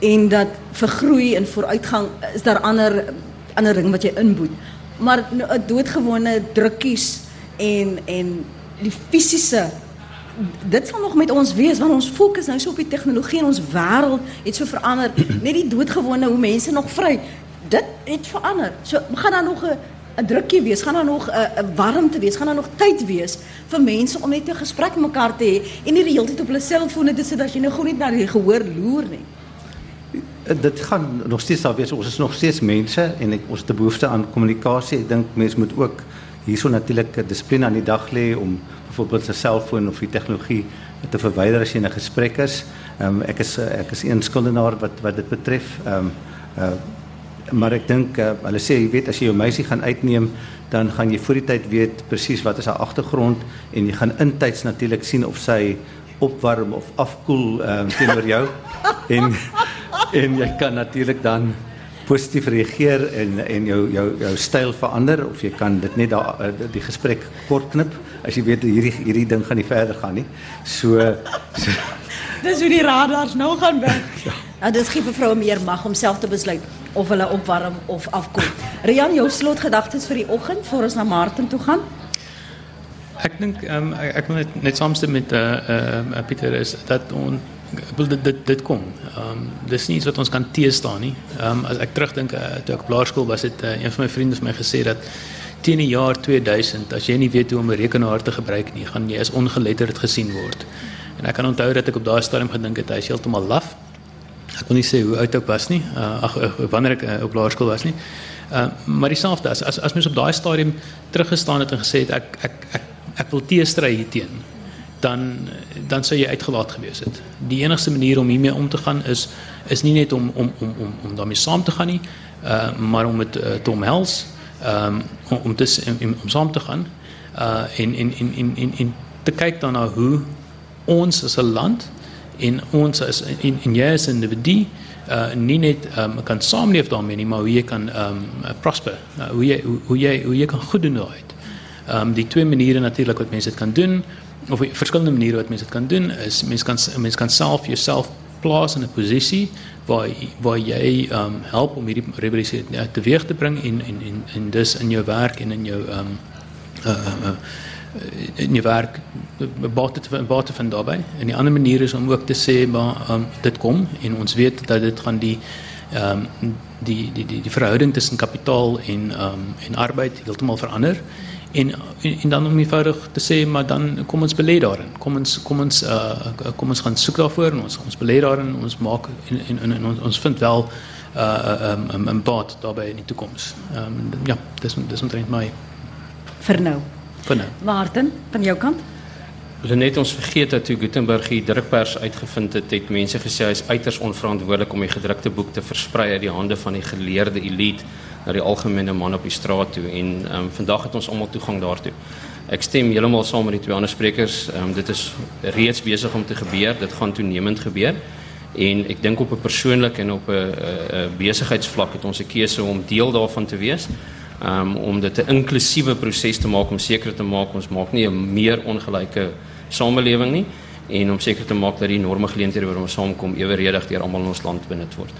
[SPEAKER 1] en dat vir groei en vooruitgang is daar ander ander ding wat jy inboet. Maar 'n nou, doodgewone drukkies en en die fisiese dit sal nog met ons wees want ons fokus nou so op die tegnologie en ons wêreld het so verander. Net die doodgewone hoe mense nog vry dit het verander. So gaan daar nog 'n 'n drukkie wees gaan daar nog 'n 'n warmte wees gaan daar nog tyd wees vir mense om net 'n gesprek met mekaar te hê en nie die hele tyd op hulle selfone te sit as jy nou gou net na die gehoor loer nie.
[SPEAKER 2] Dit gaan nog steeds daar wees. Ons is nog steeds mense en ek, ons het 'n behoefte aan kommunikasie. Ek dink mense moet ook hierso natuurlik dissipline aan die dag lê om byvoorbeeld sy selfoon of die tegnologie te verwyder as jy in 'n gesprek is. Ehm um, ek is ek is een skuldenaar wat wat dit betref. Ehm um, uh maar ek dink uh, hulle sê jy weet as jy jou meisie gaan uitneem dan gaan jy voor die tyd weet presies wat is haar agtergrond en jy gaan intyds natuurlik sien of sy opwarm of afkoel ehm um, teenoor jou en en jy kan natuurlik dan positief reageer en en jou jou jou styl verander of jy kan dit net daar eh, die gesprek kort knip as jy weet hierdie hierdie ding gaan nie verder gaan nie. So, so
[SPEAKER 1] Dis hoe die radars nou gaan werk. ja. Nou dis gee vir vroue meer mag om self te besluit of hulle opwarm of afkoel. Rian, jou slotgedagtes vir die oggend voor ons na Martin toe gaan.
[SPEAKER 3] Ek dink ehm um, ek, ek moet net, net saamstem met eh uh, uh, Pieter is dat ons wil dit dit dit kom. Ehm um, dis nie iets wat ons kan teëstaan nie. Ehm um, as ek terugdink uh, toe ek laerskool was het uh, een van my vriende vir my gesê dat teen die jaar 2000 as jy nie weet hoe om 'n rekenaar te gebruik nie, gaan jy as ongeletterd gesien word. En ek kan onthou dat ek op daai stadium gedink het hy is heeltemal laf. Ek wil nie sê hoe oud ek was nie. Uh, ag wanneer ek uh, op laerskool was nie. Uh, maar dieselfde as as as mens op daai stadium teruggestaan het en gesê het ek ek ek ek wil teestry hierteen dan dan sou jy uitgelaat gewees het. Die enigste manier om hiermee om te gaan is is nie net om om om om om daarmee saam te gaan nie, uh maar om dit uh, te omhels, um, om om te om, om saam te gaan uh en en en en en, en te kyk dan na hoe ons as 'n land en ons as en, en jy as 'n individu uh nie net um, kan saamleef daarmee nie, maar hoe jy kan um prosper. Uh, hoe jy hoe jy hoe jy kan goed doen daai. Um die twee maniere natuurlik wat mense dit kan doen of verskillende maniere wat mense dit kan doen is mense kan mense kan self jouself plaas in 'n posisie waar waar jy um help om hierdie revolusie teweeg te bring en en en en dus in jou werk en in jou um uh, uh, in je werk bate te bate van daarbij. En die andere manier is om ook te sê maar um, dit kom en ons weet dat dit gaan die um, die die die die verhouding tussen kapitaal en um, en arbeid heeltemal verander. En, en en dan om eenvoudig te sê maar dan kom ons belê daarin. Kom ons kom ons uh kom ons gaan soek daarvoor en ons ons belê daarin. Ons maak en en, en, en ons, ons vind wel uh um, um, 'n baat daarbey in die toekoms. Ehm um, ja, dis dis omtrent my
[SPEAKER 1] vir nou.
[SPEAKER 3] Vir nou.
[SPEAKER 1] Martin, van jou kant?
[SPEAKER 4] Net ons vergeet dat toe Gutenberg die drukpers uitgevind het, het mense gesê hy is uiters onverantwoordelik om die gedrukte boek te versprei uit die hande van die geleerde elite na die algemene man op die straat toe en um, vandag het ons almal toegang daartoe. Ek stem heeltemal saam met die twee ander sprekers. Um, dit is reeds besig om te gebeur. Dit gaan toenemend gebeur. En ek dink op 'n persoonlike en op 'n besigheidsvlak het ons 'n keuse om deel daarvan te wees um, om dit 'n inklusiewe proses te maak om seker te maak ons maak nie 'n meer ongelyke samelewing nie en om seker te maak dat die norme geleenthede waar ons saamkom eweredig deur almal in ons land benut word.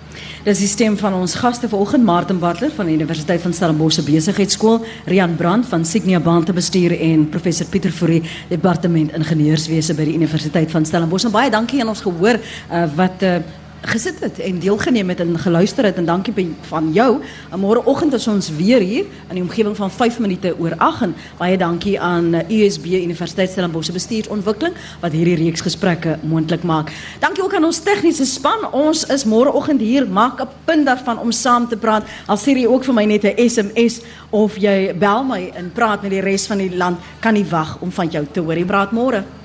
[SPEAKER 1] Dis die stem van ons gaste vanoggend Martin Butler van die Universiteit van Stellenbosch Besigheidskool, Rian Brandt van Signia Bante Bestuur en professor Pieter Fourie, departement ingenieurswese by die Universiteit van Stellenbosch. En baie dankie aan ons gehoor uh, wat uh, gesit het en deelgeneem het en geluister het en dankie van jou. Môreoggend is ons weer hier in die omgewing van 5 minute oor 8 en baie dankie aan USB Universiteit Stellenbosch bestuursontwikkeling wat hierdie reeks gesprekke moontlik maak. Dankie ook aan ons tegniese span. Ons is môreoggend hier. Maak 'n punt daarvan om saam te praat. Al stuur jy ook vir my net 'n SMS of jy bel my en praat met die res van die land. Kan nie wag om van jou te hoor. Jy praat môre.